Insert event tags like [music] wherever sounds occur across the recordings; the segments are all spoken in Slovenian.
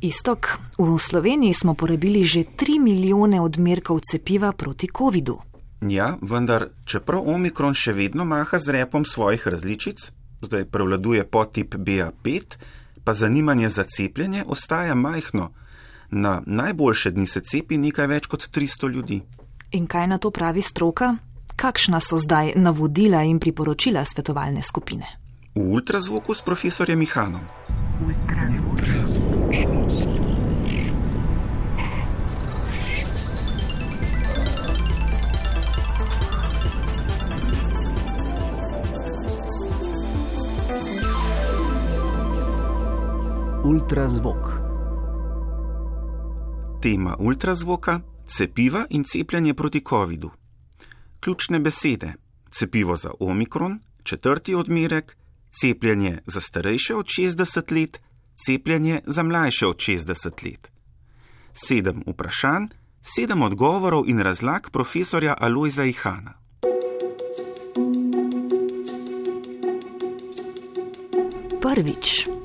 Istok, v Sloveniji smo porabili že 3 milijone odmerkov cepiva proti COVID-u. Ja, vendar, čeprav omikron še vedno maha z repom svojih različic, zdaj prevladuje podtip BA5, pa zanimanje za cepljenje ostaja majhno. Na najboljše dni se cepi nekaj več kot 300 ljudi. In kaj na to pravi stroka? Kakšna so zdaj navodila in priporočila svetovalne skupine? V ultrazvoku s profesorjem Mihanom. Ultrazvok. Tema ultrazvoka: cepiva in cepljenje proti COVID-u. Ključne besede: cepivo za omikron, četrti odmerek, cepljenje za starejše od 60 let, cepljenje za mlajše od 60 let. Sedem vprašanj, sedem odgovorov in razlag profesorja Alojza Ihana. Prvič.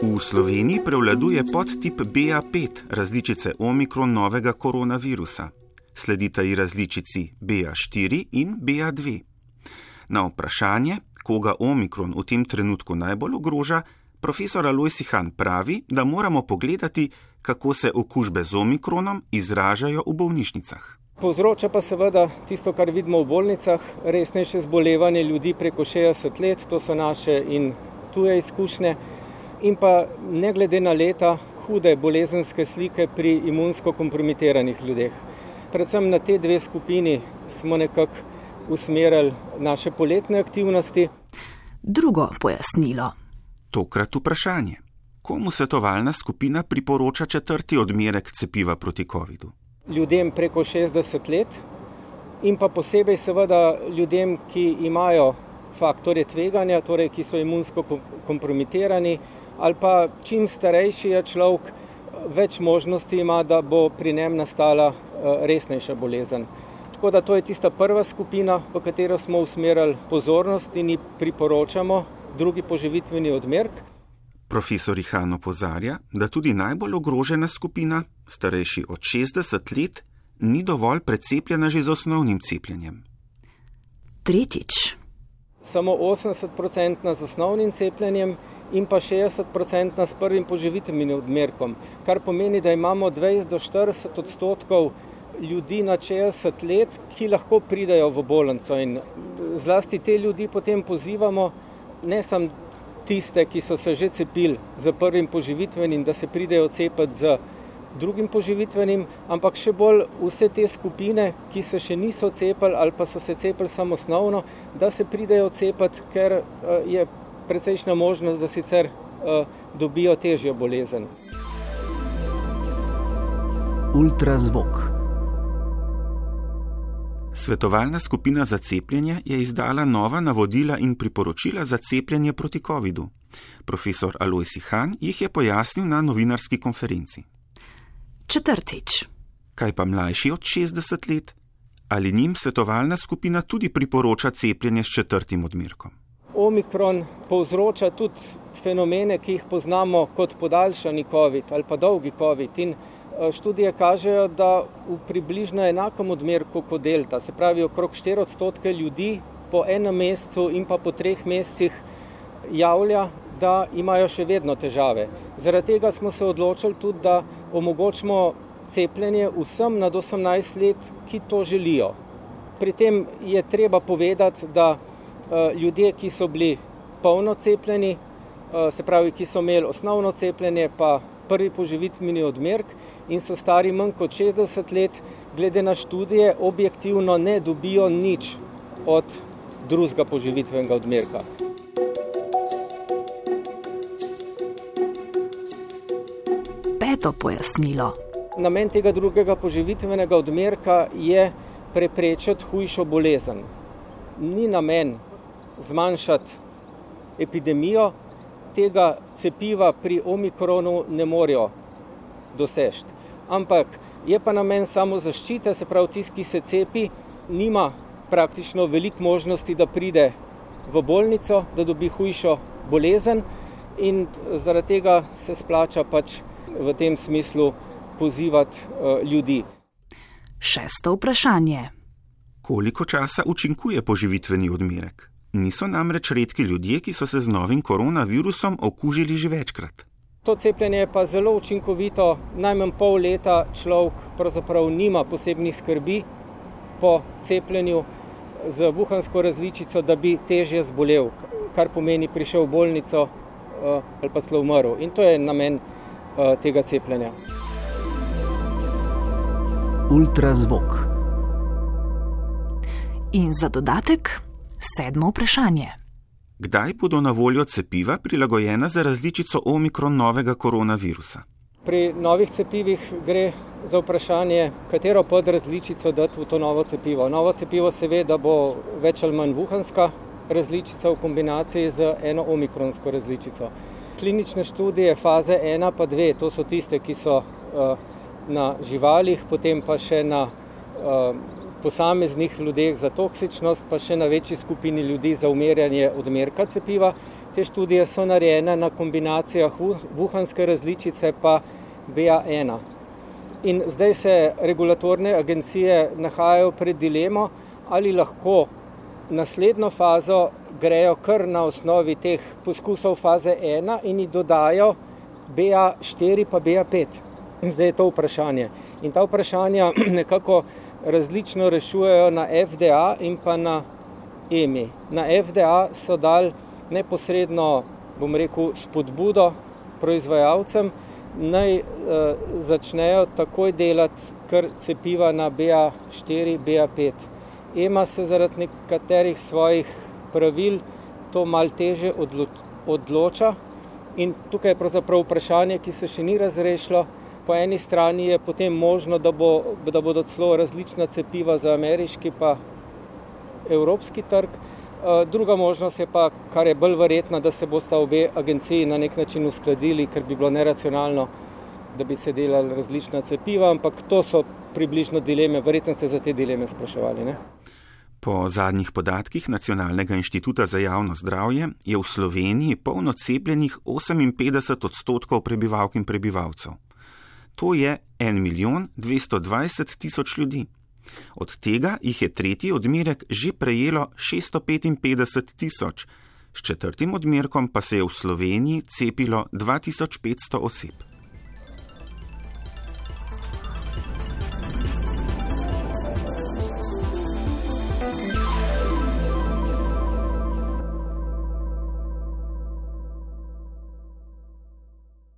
V Sloveniji prevladuje podtip BA5 različice omikron novega koronavirusa. Sledita ji različici BA4 in BA2. Na vprašanje, koga omikron v tem trenutku najbolj ogroža, profesor Alojz Ihan pravi, da moramo pogledati, kako se okužbe z omikronom izražajo v bolnišnicah. Povzroča pa seveda tisto, kar vidimo v bolnicah, resnejše zbolevanje ljudi preko 60 let, to so naše in tuje izkušnje, in pa ne glede na leta, hude bolezenske slike pri imunsko kompromitiranih ljudeh. Predvsem na te dve skupini smo nekako usmerjali naše poletne aktivnosti. Drugo pojasnilo. Tokrat vprašanje: komu svetovalna skupina priporoča četrti odmerek cepiva proti COVID-u? Ljudem preko 60 let in pa posebej seveda ljudem, ki imajo faktore tveganja, torej ki so imunsko kompromitirani, ali pa čim starejši je človek, več možnosti ima, da bo pri njem nastala resnejša bolezen. Tako da to je tista prva skupina, v katero smo usmerjali pozornost in ji priporočamo drugi poživitveni odmerek. Profesor Ihan opozarja, da tudi najbolj ogrožena skupina, starejši od 60 let, ni dovolj precepljena že z osnovnim cepljenjem. Tretjič. Samo 80% z osnovnim cepljenjem in pa 60% s prvim poživitvenim odmerkom, kar pomeni, da imamo 20 do 40 odstotkov ljudi na 60 let, ki lahko pridejo v bolnico. In zlasti te ljudi potem pozivamo, ne samo tiste, ki so se že cepili z prvim poživitvenim, da se pridejo cepiti z drugim poživitvenim, ampak še bolj vse te skupine, ki se še niso cepili ali pa so se cepili samo osnovno, da se pridejo cepiti, ker je precejšna možnost, da sicer uh, dobijo težjo bolezen. Ultrazvok. Svetovalna skupina za cepljenje je izdala nova navodila in priporočila za cepljenje proti COVID-u. Profesor Alojz Han jih je pojasnil na novinarski konferenci. Četrtič. Kaj pa mlajši od 60 let? Ali njim svetovalna skupina tudi priporoča cepljenje s četrtim odmerkom? Omikron povzroča tudi fenomene, ki jih poznamo kot podaljšani COVID ali pa dolgi COVID. In študije kažejo, da v približno enakem odmerku kot delta, se pravi okrog 4 odstotke ljudi po enem mesecu in pa po treh mesecih javlja, da imajo še vedno težave. Zaradi tega smo se odločili tudi, da omogočimo cepljenje vsem nad 18 let, ki to želijo. Pri tem je treba povedati, da ljudje, ki so bili polno cepljeni, se pravi, ki so imeli osnovno cepljenje, pa prvi poživitveni odmerek in so stari manj kot 60 let, glede na študije, objektivno ne dobijo nič od drugega poživitvenega odmerka. Peto pojasnilo. Namen tega drugega poživitvenega odmerka je preprečiti hujšo bolezen. Ni namen zmanjšati epidemijo, tega cepiva pri omikronu ne morejo doseči. Ampak je pa namen samo zaščite, se pravi, tisti, ki se cepi, nima praktično veliko možnosti, da pride v bolnico, da dobi hujšo bolezen, in zaradi tega se splača pač v tem smislu pozivati ljudi. Šesto vprašanje. Koliko časa učinkuje poživitveni odmerek? Niso namreč redki ljudje, ki so se z novim koronavirusom okužili že večkrat. To cepljenje je pa zelo učinkovito. Najmanj pol leta človek pravzaprav nima posebnih skrbi po cepljenju z vuhansko različico, da bi težje zbolel, kar pomeni prišel v bolnico uh, ali pa celo umrl. In to je namen uh, tega cepljenja. Ultrazvok. In za dodatek sedmo vprašanje. Kdaj bodo na voljo cepiva prilagojena za različico omikron novega koronavirusa? Pri novih cepivih gre za vprašanje, katero podrazličico dati v to novo cepivo. Novo cepivo se ve, da bo več ali manj vuhanska različica v kombinaciji z eno omikronsko različico. Klinične študije faze 1 pa 2, to so tiste, ki so uh, na živalih, potem pa še na uh, posameznih ljudeh za toksičnost, pa še na večji skupini ljudi za umerjanje odmerka cepiva. Te študije so narejene na kombinacijah vuhanske različice pa BA1. In zdaj se regulatorne agencije nahajajo pred dilemo, ali lahko naslednjo fazo grejo kar na osnovi teh poskusov faze 1 in jih dodajo BA4 pa BA5. Zdaj je to vprašanje. In ta vprašanja [clears throat] nekako različno rešujejo na FDA in pa na EMI. Na FDA so dal neposredno, bom rekel, spodbudo proizvajalcem, naj eh, začnejo takoj delati kar cepiva na BA4, BA5. EMA se zaradi nekaterih svojih pravil to mal teže odlo odloča in tukaj je pravzaprav vprašanje, ki se še ni razrešilo, po eni strani je potem možno, da, bo, da bodo celo različna cepiva za ameriški pa evropski trg. Eh, druga možnost je pa, kar je bolj verjetna, da se bosta obe agenciji na nek način uskladili, ker bi bilo neracionalno, da bi se delali različna cepiva, ampak to so približno dileme, verjetno ste za te dileme spraševali. Ne? Po zadnjih podatkih Nacionalnega inštituta za javno zdravje je v Sloveniji polno cepljenih 58 odstotkov prebivalk in prebivalcev. To je 1 milijon 220 tisoč ljudi. Od tega jih je tretji odmerek že prejelo 655 tisoč, s četrtim odmerkom pa se je v Sloveniji cepilo 2500 oseb.